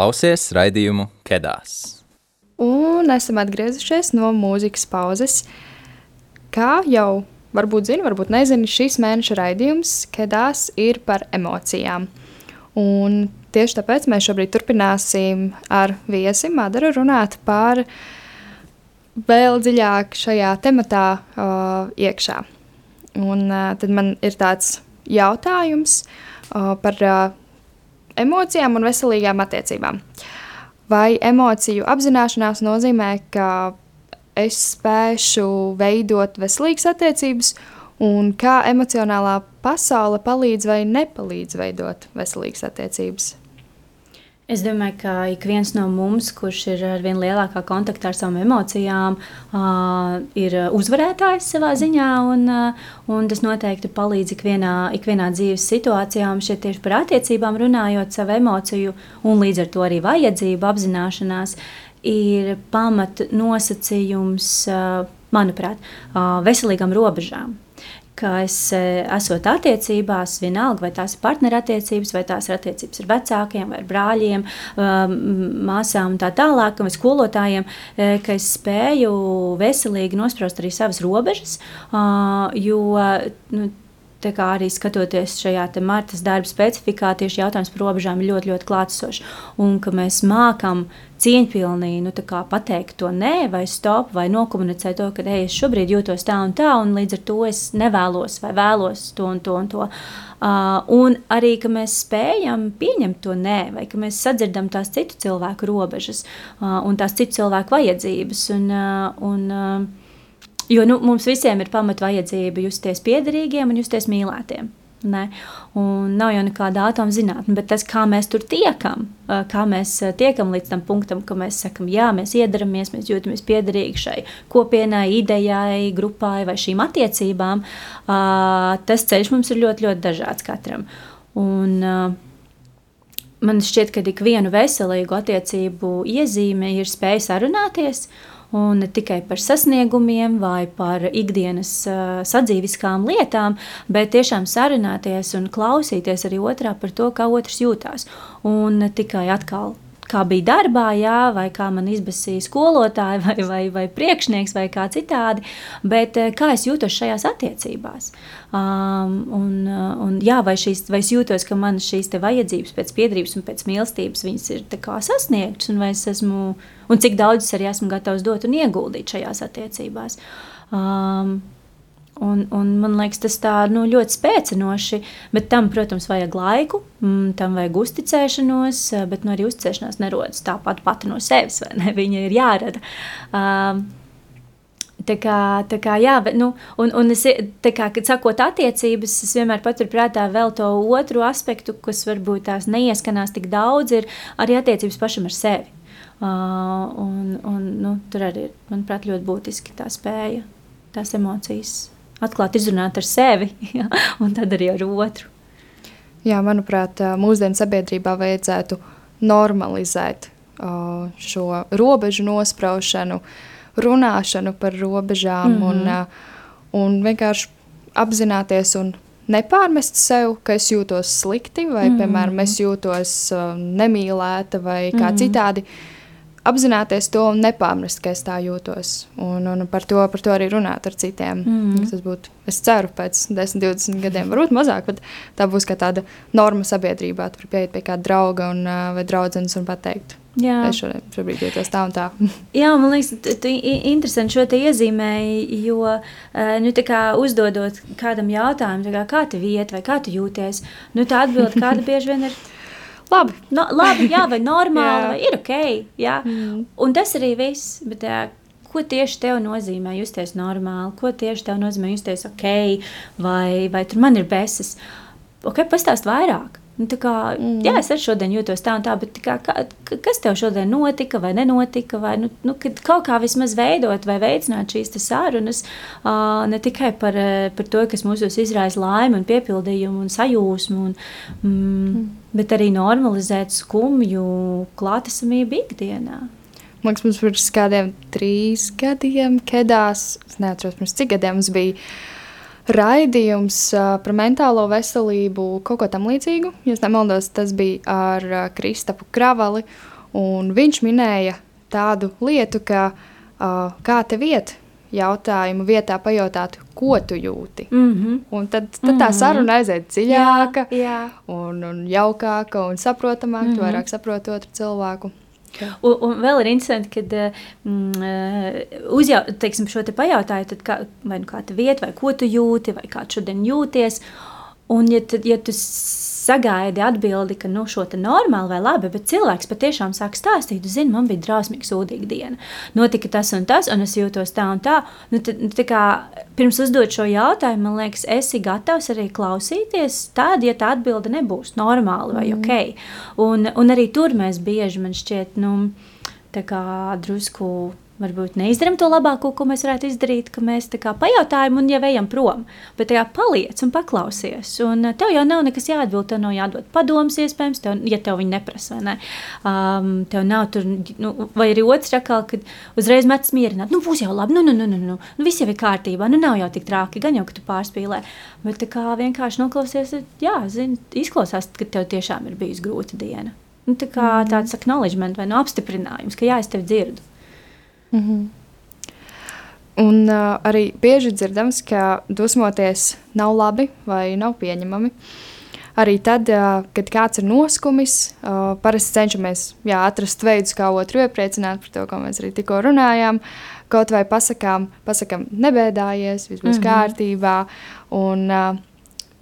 klausies raidījumu Kedās. Un esam atgriezušies no mūzikas pauzes. Kā jau varbūt zini, varbūt nezini, šīs mēneša raidījums Kedās ir par emocijām. Un tieši tāpēc mēs šobrīd turpināsim ar viesi Madaru runāt par vēl dziļāk šajā tematā uh, iekšā. Un uh, tad man ir tāds jautājums uh, par uh, emocijām un veselīgām attiecībām. Vai emociju apzināšanās nozīmē, ka es spēšu veidot veselīgas attiecības, un kā emocionālā pasaule palīdz vai nepalīdz veidot veselīgas attiecības? Es domāju, ka ik viens no mums, kurš ir ar vien lielākā kontaktā ar savām emocijām, uh, ir uzvarētājs savā ziņā, un, uh, un tas noteikti palīdz ikvienā, ikvienā dzīves situācijā. Un šeit tieši par attiecībām runājot, savu emociju un līdz ar to arī vajadzību apzināšanās ir pamat nosacījums, uh, manuprāt, uh, veselīgām robežām ka es e, esmu attiecībās, vienalga, vai tās ir partnerattiecības, vai tās ir attiecības ar vecākiem, vai ar brāļiem, māsām un tā tālāk, vai skolotājiem, e, ka es spēju veselīgi nospraust arī savas robežas, jo nu, Tā kā arī skatoties šajā Martas darba specifikā, tieši jautājums par robežām ir ļoti, ļoti klātsošs. Un ka mēs mākam cieņpilnīgi nu, pateikt to nē, vai stop, vai nokomunicēt to, ka ej, es šobrīd jūtos tā un tā, un līdz ar to es nevēlos vai vēlos to un to un to. Uh, un arī, ka mēs spējam pieņemt to nē, vai ka mēs sadzirdam tās citu cilvēku robežas uh, un tās citu cilvēku vajadzības. Un, uh, un, uh, Jo nu, mums visiem ir pamatvajadzība justies piederīgiem un justies mīlētiem. Ne? Un nav jau nekāda ātruma zinātne, bet tas, kā mēs tur tiekam, kā mēs tiekam līdz tam punktam, ka mēs sakām, jā, mēs iedaramies, mēs jūtamies piederīgi šai kopienai, idejai, grupai vai šīm attiecībām, tas ceļš mums ir ļoti, ļoti dažāds katram. Un, man šķiet, ka ik vienu veselīgu attiecību iezīme ir spēja sarunāties un ne tikai par sasniegumiem vai par ikdienas uh, sadzīviskām lietām, bet tiešām sarunāties un klausīties arī otrā par to, kā otrs jūtās. Un tikai atkal kā bija darbā, jā, vai kā man izbasīja skolotāji, vai, vai, vai priekšnieks, vai kā citādi, bet kā es jūtos šajās attiecībās. Um, un, un, jā, vai, šīs, vai es jūtos, ka man šīs vajadzības pēc piedrības un pēc mīlestības ir sasniegtas, un, esmu, un cik daudz es arī esmu gatavs dot un ieguldīt šajās attiecībās. Um, Un, un man liekas, tas tā nu, ļoti spēcinoši, bet tam, protams, vajag laiku, mm, tam vajag uzticēšanos, bet nu, arī uzticēšanās nerodas tāpat pati no sevis, vai ne? Viņa ir jārada. Uh, Tā kā, tā kā, jā, bet, nu, un, un es, kā, kad sakot attiecības, es vienmēr paturu prātā vēl to otru aspektu, kas varbūt tās neieskanās tik daudz, ir arī attiecības pašam ar sevi. Uh, un, un, nu, tur arī ir, manuprāt, ļoti būtiski tā spēja, tās emocijas atklāt izrunāt ar sevi, ja, un tad arī ar otru. Jā, manuprāt, mūsdienu sabiedrībā vajadzētu normalizēt šo robežu nospraušanu, runāšanu par robežām mm -hmm. un, un vienkārši apzināties un nepārmest sev, ka es jūtos slikti, vai, mm -hmm. piemēram, es jūtos nemīlēta vai kā mm -hmm. citādi. Apzināties to un nepārmest, ka es tā jūtos. Un, un par, to, par to arī runāt ar citiem. Mm. Tas būtu, es ceru, pēc 10, 20 gadiem, varbūt mazāk, bet tā būs kā tāda norma sabiedrībā. Tur pieiet pie kāda drauga un, vai draudzenes un pateikt. Jā. Es šobrīd, šobrīd jūtos tā un tā. Jā, man liekas, ir interesanti šo te iezīmēju, jo nu, uzdodot kādam jautājumu, kā, kā tev iet vai kā tu jūties, nu, tā atbilde kāda bieži vien ir labi, no, labi jā, vai normāli, jā. vai ir ok. Jā. Mm. Un tas arī viss. Bet, jā, ko tieši tev nozīmē justies normāli, ko tieši tev nozīmē justies ok, vai, vai tur man ir besis. Ok, pastāst vairāk. Nu, kā, mm. Jā, es arī šodien jūtos tā un tā, bet kā, kā, kas tev šodien notika vai nenotika? Vai, nu, nu, kaut kā vismaz veidot vai veicināt šīs sarunas uh, ne tikai par, par to, kas mūsos izraisa laimi un piepildījumu un sajūsmu, un, mm, mm. Bet arī normalizēt skumju klātesamību ikdienā. Man liekas, mums pirms kādiem trīs gadiem, kedās, es neatceros, pirms cik gadiem mums bija raidījums par mentālo veselību, kaut ko tam līdzīgu. Ja nemaldos, tas bija ar Kristapu Kravali, un viņš minēja tādu lietu, ka kā tev iet, jautājumu vietā pajautāt, ko tu jūti. Mm -hmm. Un tad, tad tā saruna aiziet dziļāka, Jā, jā. Un, un jaukāka un saprotamāka. Mm -hmm. Vairāk saproti otru cilvēku. Un, un vēl ir interesanti, ka mm, uzjau, teiksim, šo te pajautāju, tad kā, vai nu kā tu vieti, vai ko tu jūti, vai kā tu šodien jūties. Un, ja, tad, ja tu sagaidi atbildi, ka nu, šo te normāli vai labi, bet cilvēks patiešām sāk stāstīt, zini, man bija drausmīgi sūdīga diena. Notika tas un tas, un es jūtos tā un tā. Nu, tad, tā kā, pirms uzdot šo jautājumu, man liekas, esi gatavs arī klausīties tad, ja tā atbilde nebūs normāla vai mm. ok. Un, un arī tur mēs bieži, man šķiet, nu, tā kā drusku varbūt neizdarām to labāko, ko mēs varētu izdarīt, ka mēs tā kā pajautājam un jau ejam prom. Bet tā kā paliec un paklausies. Un eh, tev jau nav nekas jāatbild, tev nav jādod padoms, iespējams, tev, ja tev viņi neprasa, vai ne? Um, tev nav tur, nu, vai arī otrs rakal, kad uzreiz metas mierināt, nu būs jau labi, nu, nu, nu, nu, nu, nu viss jau ir kārtībā, nu nav jau tik trāki, gan jau, ka tu pārspīlē. Bet tā kā vienkārši noklausies, jā, zini, izklausās, ka tev tiešām ir bijusi grūta diena. Nu, tā kā mm. tāds acknowledgement vai no apstiprinājums, ka jā, es tevi dzirdu. Mm -hmm. Un uh, arī bieži dzirdams, ka dusmoties nav labi vai nav pieņemami. Arī tad, uh, kad kāds ir noskumis, uh, parasti cenšamies jā, atrast veidus, kā otru iepriecināt par to, ko mēs arī tikko runājām. Kaut vai pasakām, pasakām nebēdājies, viss būs mm -hmm. kārtībā. Un uh,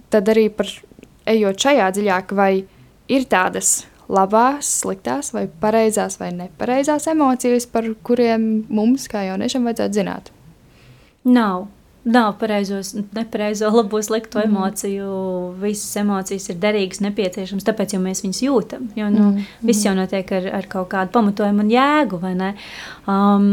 tad arī par ejot šajā dziļāk, vai ir tādas labās, sliktās, vai pareizās vai nepareizās emocijas, par kuriem mums, kā jauniešiem, vajadzētu zināt? Nav. Nav pareizos, nepareizo, labo, sliktu mm. emociju. Visas emocijas ir derīgas, nepieciešamas, tāpēc jau mēs viņus jūtam. Jo nu, mm. viss jau notiek ar, ar kaut kādu pamatojumu un jēgu. Um,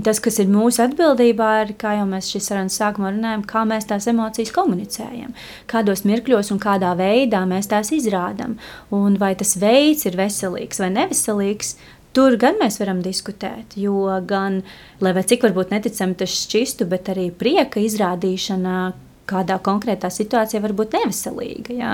Tas, kas ir mūsu atbildībā, ir, kā jau mēs šīs sarunas sākumā runājam, kā mēs tās emocijas komunicējam, kādos mirkļos un kādā veidā mēs tās izrādām. Un vai tas veids ir veselīgs vai neveselīgs, tur gan mēs varam diskutēt. Jo gan, lai cik varbūt neticami tas šķistu, bet arī prieka izrādīšana kādā konkrētā situācijā var būt neveselīga, jā?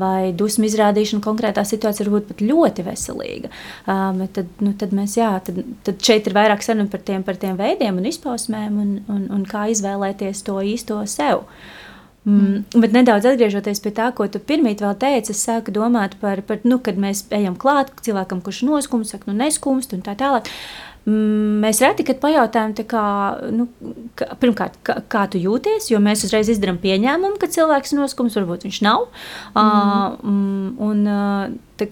vai dusmu izrādīšana konkrētā situācijā var būt pat ļoti veselīga. Tad, nu, tad, mēs, jā, tad, tad šeit ir vairāk saruna par tiem, par tiem veidiem un izpausmēm un, un, un kā izvēlēties to īsto sev. Mm, bet nedaudz atgriežoties pie tā, ko tu pirmīt vēl teici, es sāku domāt par, par nu, kad mēs ejam klāt cilvēkam, kurš noskumst, saka, nu neskumst un tā tālāk. Mm, mēs reti pajautājam, kā, nu, ka, pirmkārt, kā, kā tu jūties, jo mēs uzreiz izdarām pieņēmumu, ka cilvēks ir noskums, varbūt viņš nav. Mm. Uh, un,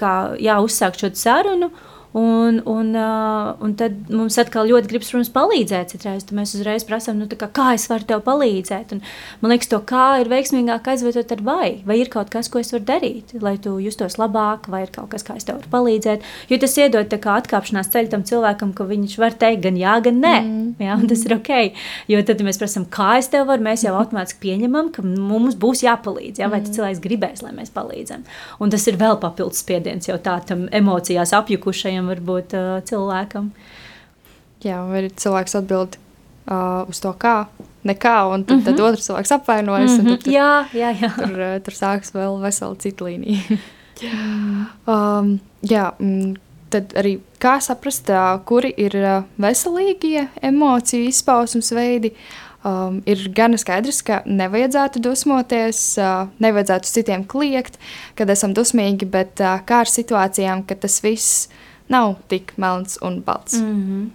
kā, jā, uzsākt šo sarunu. Un, un, uh, un tad mums atkal ļoti gribas, protams, palīdzēt. Citreiz mēs uzreiz prasām, nu, kā, kā es varu tev palīdzēt. Un, man liekas, to kā ir veiksmīgāk aizvietot ar vai. Vai ir kaut kas, ko es varu darīt, lai tu justos labāk, vai ir kaut kas, kā es tev varu palīdzēt. Jo tas iedod atkāpšanās ceļu tam cilvēkam, ka viņš var teikt gan jā, gan nē. Mm. Jā, un tas ir ok. Jo tad, ja mēs prasām, kā es tev varu, mēs jau automātiski pieņemam, ka mums būs jāpalīdz. Jā, vai mm. cilvēks gribēs, lai mēs palīdzam. Un tas ir vēl papildus spiediens jau tādam emocijās apjukušajam viņam var būt uh, cilvēkam. Jā, vai cilvēks atbild uh, uz to, kā, nekā, un tad, mm -hmm. tad mhm. otrs cilvēks apvainojas. Mm -hmm. tur, jā, jā, jā. Tur, uh, tur sākas vēl vesela cita līnija. um, jā, mm, tad arī kā saprast, uh, kuri ir uh, veselīgie emociju izpausmes veidi. Um, ir gan skaidrs, ka nevajadzētu dusmoties, uh, nevajadzētu citiem kliegt, kad esam dusmīgi, bet uh, kā ar situācijām, kad tas viss nav tik melns un balts. Mm -hmm.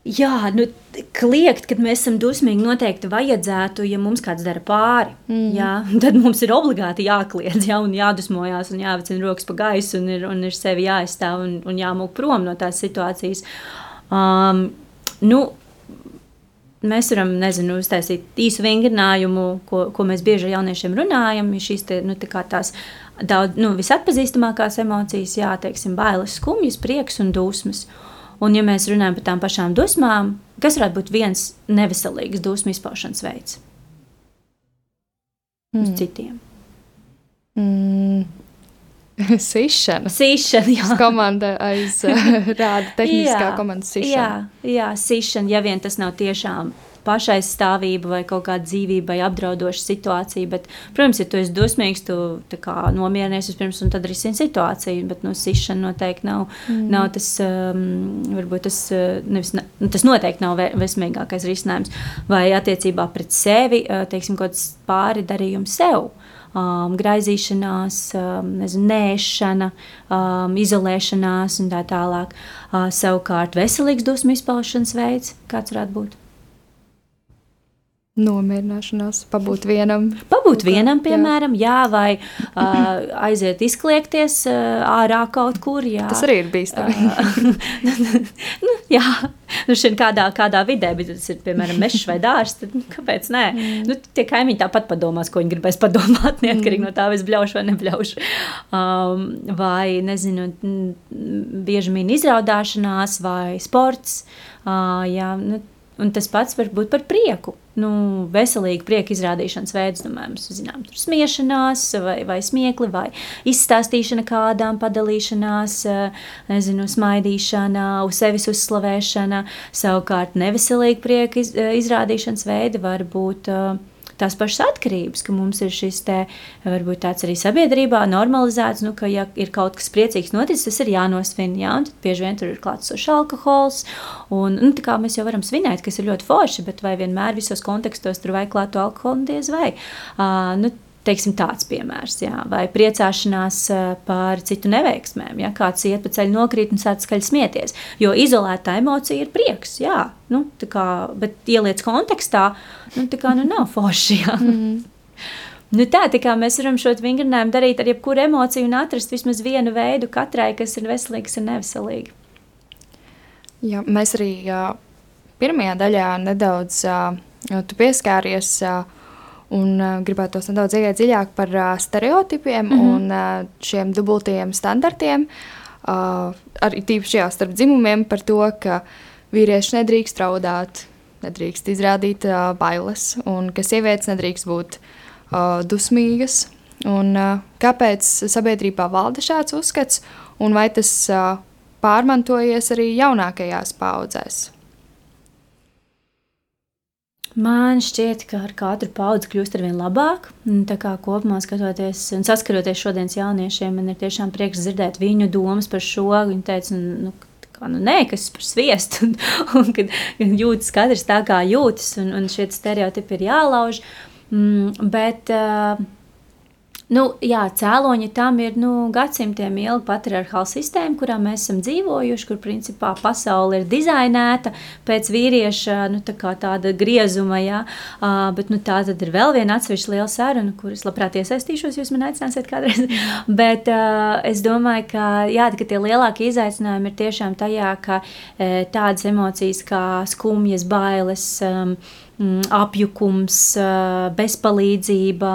Jā, nu, kliegt, kad mēs esam dusmīgi, noteikti vajadzētu, ja mums kāds dara pāri. Mm. Jā, tad mums ir obligāti jākliedz, jā, un jādusmojās, un jāvicina rokas pa gaisu, un ir, un ir sevi jāaizstāv un, un jāmūk prom no tās situācijas. Um, nu, mēs varam, nezinu, uztaisīt īsu vingrinājumu, ko, ko mēs bieži ar jauniešiem runājam. Šīs te, nu, tā tās daudz nu, visatpazīstamākās emocijas, jā, teiksim, bailes, skumjas, prieks un dusmas. Un, ja mēs runājam par tām pašām dusmām, kas varētu būt viens neveselīgs dusmu izpaušanas veids? Mm. Uz citiem. Mm. Sišana. Sišana, jā. Komanda aiz rāda tehniskā jā, komandas sišana. Jā, jā, sišana, ja vien tas nav tiešām pašaizstāvība vai kaut kāda dzīvībai apdraudoša situācija. Bet, protams, ja tu esi dusmīgs, tu nomierinies vispirms un tad risini situāciju. Bet no nu, sišana noteikti nav, mm. nav tas, um, varbūt tas, uh, nevis, nu, tas noteikti nav vesmīgākais risinājums. Vai attiecībā pret sevi, uh, teiksim, kaut kāds pāri darījums sev. Um, graizīšanās, um, nezinu, nēšana, um, izolēšanās un tā tālāk. Uh, savukārt, veselīgs dusmu izpaušanas veids, kāds varētu būt? Nomierināšanās, pabūt vienam. Pabūt vienam, piemēram, jā, jā vai uh, aiziet izkliegties uh, ārā kaut kur. Jā. Tas arī ir bīstami. nu, jā, nu šeit kādā, kādā vidē, bet tas ir, piemēram, mežs vai dārs, tad nu, kāpēc nē? Mm. Nu, tie kaimiņi tāpat padomās, ko viņi gribēs padomāt, neatkarīgi mm. no tā, vai es bļaušu vai nebļaušu. Um, vai, nezinu, bieži mīna izraudāšanās vai sports. Uh, jā, nu, Un tas pats var būt par prieku. Nu, veselīgi prieka izrādīšanas veids, mēs zinām, tur smiešanās, vai, vai smiekli, vai izstāstīšana kādām, padalīšanās, nezinu, smaidīšana, uz sevis uzslavēšana. Savukārt, neveselīgi prieka izrādīšanas veidi var būt. Uh, tās pašas atkarības, ka mums ir šis te, varbūt tāds arī sabiedrībā normalizēts, nu, ka, ja ir kaut kas priecīgs noticis, tas ir jānosvin, jā, un tad bieži vien tur ir klātsošs alkohols, un, nu, tā kā mēs jau varam svinēt, kas ir ļoti forši, bet vai vienmēr visos kontekstos tur vajag klātu alkoholu, diez vai. Uh, nu, teiksim, tāds piemērs, jā, vai priecāšanās par citu neveiksmēm. Ja kāds iet pa ceļu, nokrīt un sāc skaļi smieties. Jo izolēta emocija ir prieks, jā, nu, kā, bet ieliec kontekstā, nu, tā kā nu, nav forši. Mm. Nu tā, tā kā mēs varam šo vingrinājumu darīt ar jebkuru emociju un atrast vismaz vienu veidu katrai, kas ir veselīgs un neveselīgs. Jā, mēs arī jā, pirmajā daļā nedaudz jā, pieskāries. Jā, Un uh, gribētu tos nedaudz ieiet dziļāk par uh, stereotipiem mm -hmm. un uh, šiem dubultajiem standartiem. Uh, arī tīpaši jā, starp dzimumiem par to, ka vīrieši nedrīkst raudāt, nedrīkst izrādīt uh, bailes, un ka sievietes nedrīkst būt uh, dusmīgas. Un, uh, kāpēc sabiedrībā valda šāds uzskats, un vai tas uh, pārmantojies arī jaunākajās paudzēs? Man šķiet, ka ar katru paudzi kļūst ar vien labāk. Tā kā kopumā skatoties un saskaroties šodienas jauniešiem, man ir tiešām prieks dzirdēt viņu domas par šo. Viņi teica, nu, kā, nu, nē, kas par sviestu, un, un kad jūtas katrs tā, kā jūtas, un, un šie stereotipi ir jālauž. Mm, bet, uh, Nu, jā, cēloņi tam ir nu, gadsimtiem ilga patriarchāla sistēma, kurā mēs esam dzīvojuši, kur principā pasaule ir dizainēta pēc vīrieša nu, tā tāda griezuma. Jā, uh, bet nu, tā tad ir vēl viena atsevišķa liela saruna, kuras labprāt iesaistīšos, jūs man aicināsiet kādreiz. bet uh, es domāju, ka, jā, ka tie lielākie izaicinājumi ir tiešām tajā, ka e, tādas emocijas kā skumjas, bailes. Um, apjukums, bezpalīdzība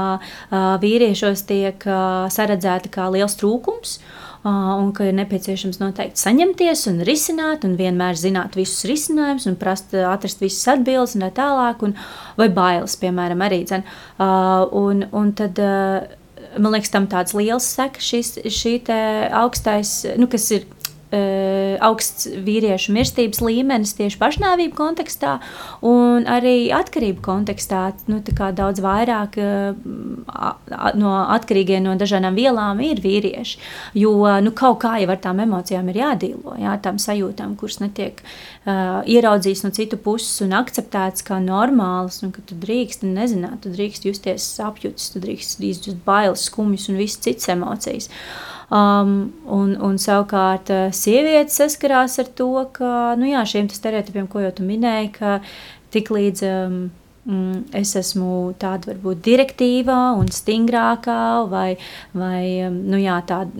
vīriešos tiek saredzēta kā liels trūkums. Un ka ir nepieciešams noteikti saņemties un risināt, un vienmēr zināt visus risinājumus, un prast, atrast visas atbildes, un tā tālāk, un, vai bailes, piemēram, arī. Dzen. Un, un tad, man liekas, tam tāds liels sekas, šis, augstais, nu, kas ir augsts vīriešu mirstības līmenis tieši pašnāvību kontekstā, un arī atkarību kontekstā. Nu, daudz vairāk uh, no atkarīgiem no dažādām vielām ir vīrieši. Jo nu, kaut kā jau ar tām emocijām ir jādīlo, jā, tām sajūtām, kuras netiek uh, ieraudzītas no citu puses un akceptētas kā normālas, un ka tu drīkst nezināt, tu drīkst justies apjutis, tu drīkst izjust bailes, skumjas un visas citas emocijas. Uh, Um, un, un savukārt uh, sievietes saskarās ar to, ka nu jā, šiem stereotipiem, ko jau tu minēji, ka tik līdz um, mm, es esmu tāda varbūt direktīvā un stingrākā, vai, vai um, nu jā,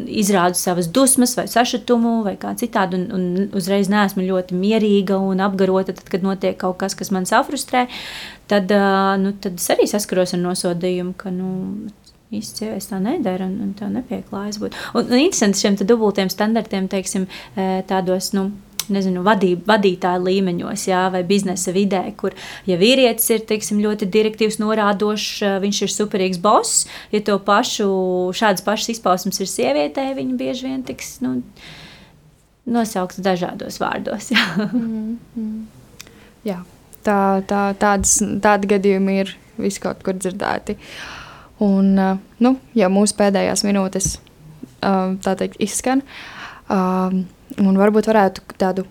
izrādu savas dusmas, vai sašutumu, vai kā citādi, un, un uzreiz neesmu ļoti mierīga un apgarota, tad, kad notiek kaut kas, kas man safrustrē, tad, uh, nu, tad es arī saskaros ar nosodījumu, ka nu, īsti sievietes tā nedara un, un tā nepieklājas būt. Un, un interesanti šiem dubultiem standartiem, teiksim, e, tādos, nu, nezinu, vadība, vadītāja līmeņos, jā, vai biznesa vidē, kur, ja vīrietis ir teiksim, ļoti direktīvs, norādošs, e, viņš ir superīgs boss. Ja to pašu, šādas pašas izpausmes ir sievietē, viņa bieži vien tiks nu, nosaukts dažādos vārdos. Jā. Mm, mm. jā. tā, tā, tādas, tādi gadījumi ir visi kaut kur dzirdēti. Un, nu, ja mūsu pēdējās minūtes tā teikt, izskan, un varbūt varētu tādu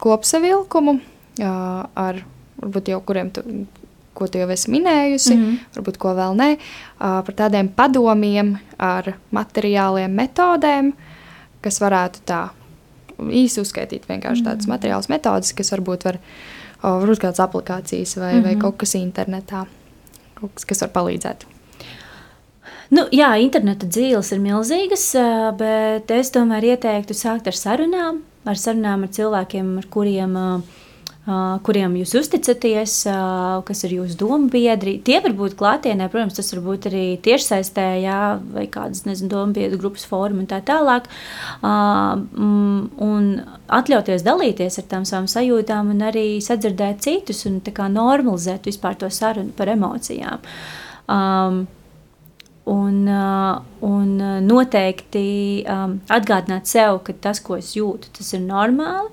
kopsavilkumu ar varbūt jau kuriem tu, ko tu jau esi minējusi, mm -hmm. varbūt ko vēl uh, par tādiem padomiem ar materiāliem, metodēm, kas varētu tā īsi uzskaitīt vienkārši tādas mm materiālas metodas, kas varbūt var, varbūt kādas aplikācijas vai, mm -hmm. vai mhm. kaut kas internetā, kaut kas, kas var palīdzēt. Nu, jā, interneta dzīves ir milzīgas, bet es tomēr ieteiktu sākt ar sarunām, ar sarunām ar cilvēkiem, ar kuriem kuriem jūs uzticaties, kas ir jūsu domu biedri. Tie var būt klātienē, protams, tas var būt arī tiešsaistē, jā, vai kādas, domu biedru grupas fórumi un tā tālāk. Un atļauties dalīties ar tām savām sajūtām un arī sadzirdēt citus un normalizēt vispār to sarunu par emocijām. Um, Un, un noteikti um, atgādināt sev, ka tas, ko es jūtu, tas ir normāli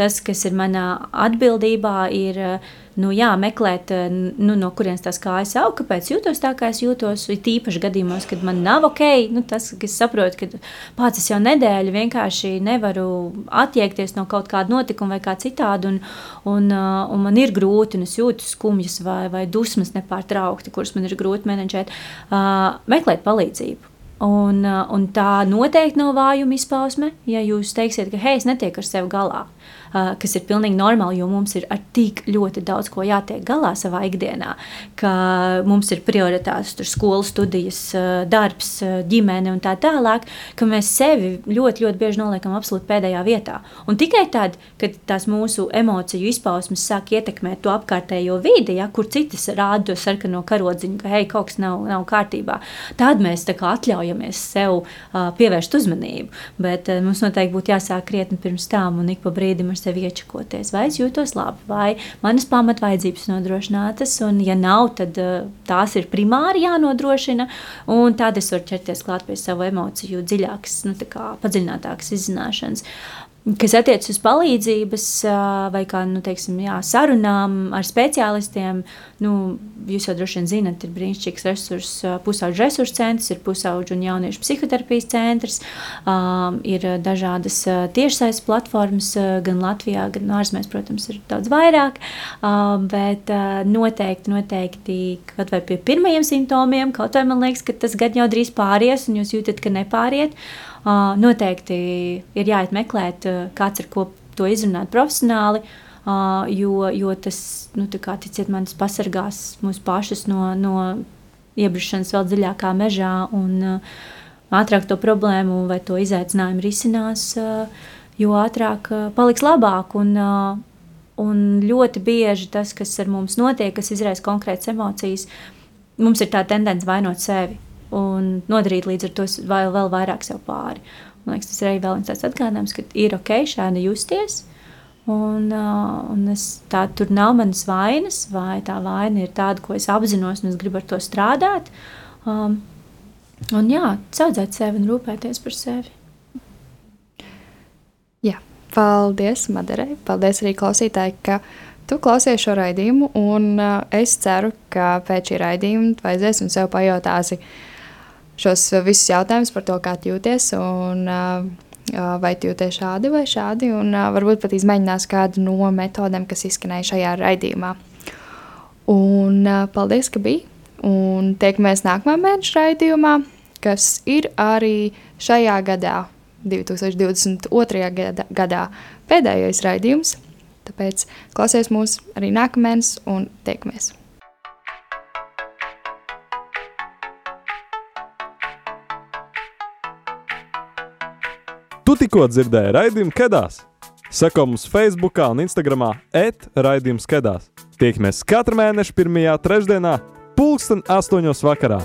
tas, kas ir manā atbildībā, ir nu, jā, meklēt, nu, no kurienes tās kājas aug, kāpēc jūtos tā, kā es jūtos. Ir tīpaši gadījumos, kad man nav ok, nu, tas, ka es saprotu, ka pats es jau nedēļu vienkārši nevaru attiekties no kaut kāda notikuma vai kā citādi, un, un, un man ir grūti, un es jūtu skumjas vai, vai dusmas nepārtraukti, kuras man ir grūti menedžēt, uh, meklēt palīdzību. Un, un tā noteikti nav vājuma izpausme, ja jūs teiksiet, ka hei, es netieku ar sevi galā. Uh, kas ir pilnīgi normāli, jo mums ir ar tik ļoti daudz ko jātiek galā savā ikdienā, ka mums ir prioritātes, tur skolas, studijas, darbs, ģimene un tā tālāk, ka mēs sevi ļoti, ļoti bieži noliekam absolūti pēdējā vietā. Un tikai tad, kad tās mūsu emociju izpausmes sāk ietekmēt to apkārtējo vidi, ja, kur citas rāda to sarkano karodziņu, ka hei, kaut kas nav, nav kārtībā, tad mēs kā, atļaujamies sev uh, pievērst uzmanību. Bet uh, mums noteikti būtu jāsāk krietni pirms tam un ik pa brīdim ar sevi iečakoties, vai es jūtos labi, vai manas pamatvaidzības nodrošinātas, un ja nav, tad uh, tās ir primāri jānodrošina, tad es varu ķerties klāt pie savu emociju dziļākas, nu, padziļinātākas izzināšanas. Kas attiecas uz palīdzības vai kā, nu, teiksim, jā, sarunām ar speciālistiem, nu, jūs jau droši vien zinat, ir brīnišķīgs resurss, pusauģu resursu centrs, ir pusauģu un jauniešu psihoterapijas centrs, ir dažādas tiešsaistes platformas, gan Latvijā, gan ārzemēs, protams, ir daudz vairāk, bet noteikti, noteikti, kaut vai pie pirmajiem simptomiem, kaut vai man liekas, ka tas gan jau drīz pāries, un jūs jūtat, ka nepāriet, noteikti ir jāiet meklēt, uh, kāds ir ko to izrunāt profesionāli. Uh, jo, jo tas, nu, kā ticiet man, tas pasargās mūs pašus no, no iebrišanas vēl dziļākā mežā un uh, ātrāk to problēmu vai to izaicinājumu risinās, uh, jo ātrāk paliks labāk. Un, un ļoti bieži tas, kas ar mums notiek, kas izraisa konkrētas emocijas, mums ir tā tendence vainot sevi un nodarīt līdz ar to vēl, vēl vairāk sev pāri. Man liekas, tas ir arī viens tāds atgādinājums, ka ir ok šādi justies. Un, un es, tā tur nav manas vainas, vai tā vaina ir tāda, ko es apzinos, un es gribu ar to strādāt. Um, un jā, audzēt sevi un rūpēties par sevi. Jā, paldies, Madarei. Paldies arī klausītāji, ka tu klausies šo raidījumu. Un uh, es ceru, ka pēc šī raidījuma tu aizies un sev pajautāsi, uh, šos visus jautājumus par to, kā jūties. Un, Vai jūties šādi vai šādi, un varbūt pat izmēģinās kādu no metodēm, kas izskanēja šajā raidījumā. Un paldies, ka bija! Un tiekamies nākamā mēneša raidījumā, kas ir arī šajā gadā, 2022. Gada, gadā, pēdējais raidījums. Tāpēc klausies mūs arī nākamēnes un tiekamies! Tu tikko dzirdēji raidījumu Kedās. Seko mums Facebook un Instagram etraidījums Kedās. Tiekamies katru mēnešu pirmajā trešdienā, pulksten astoņos vakarā.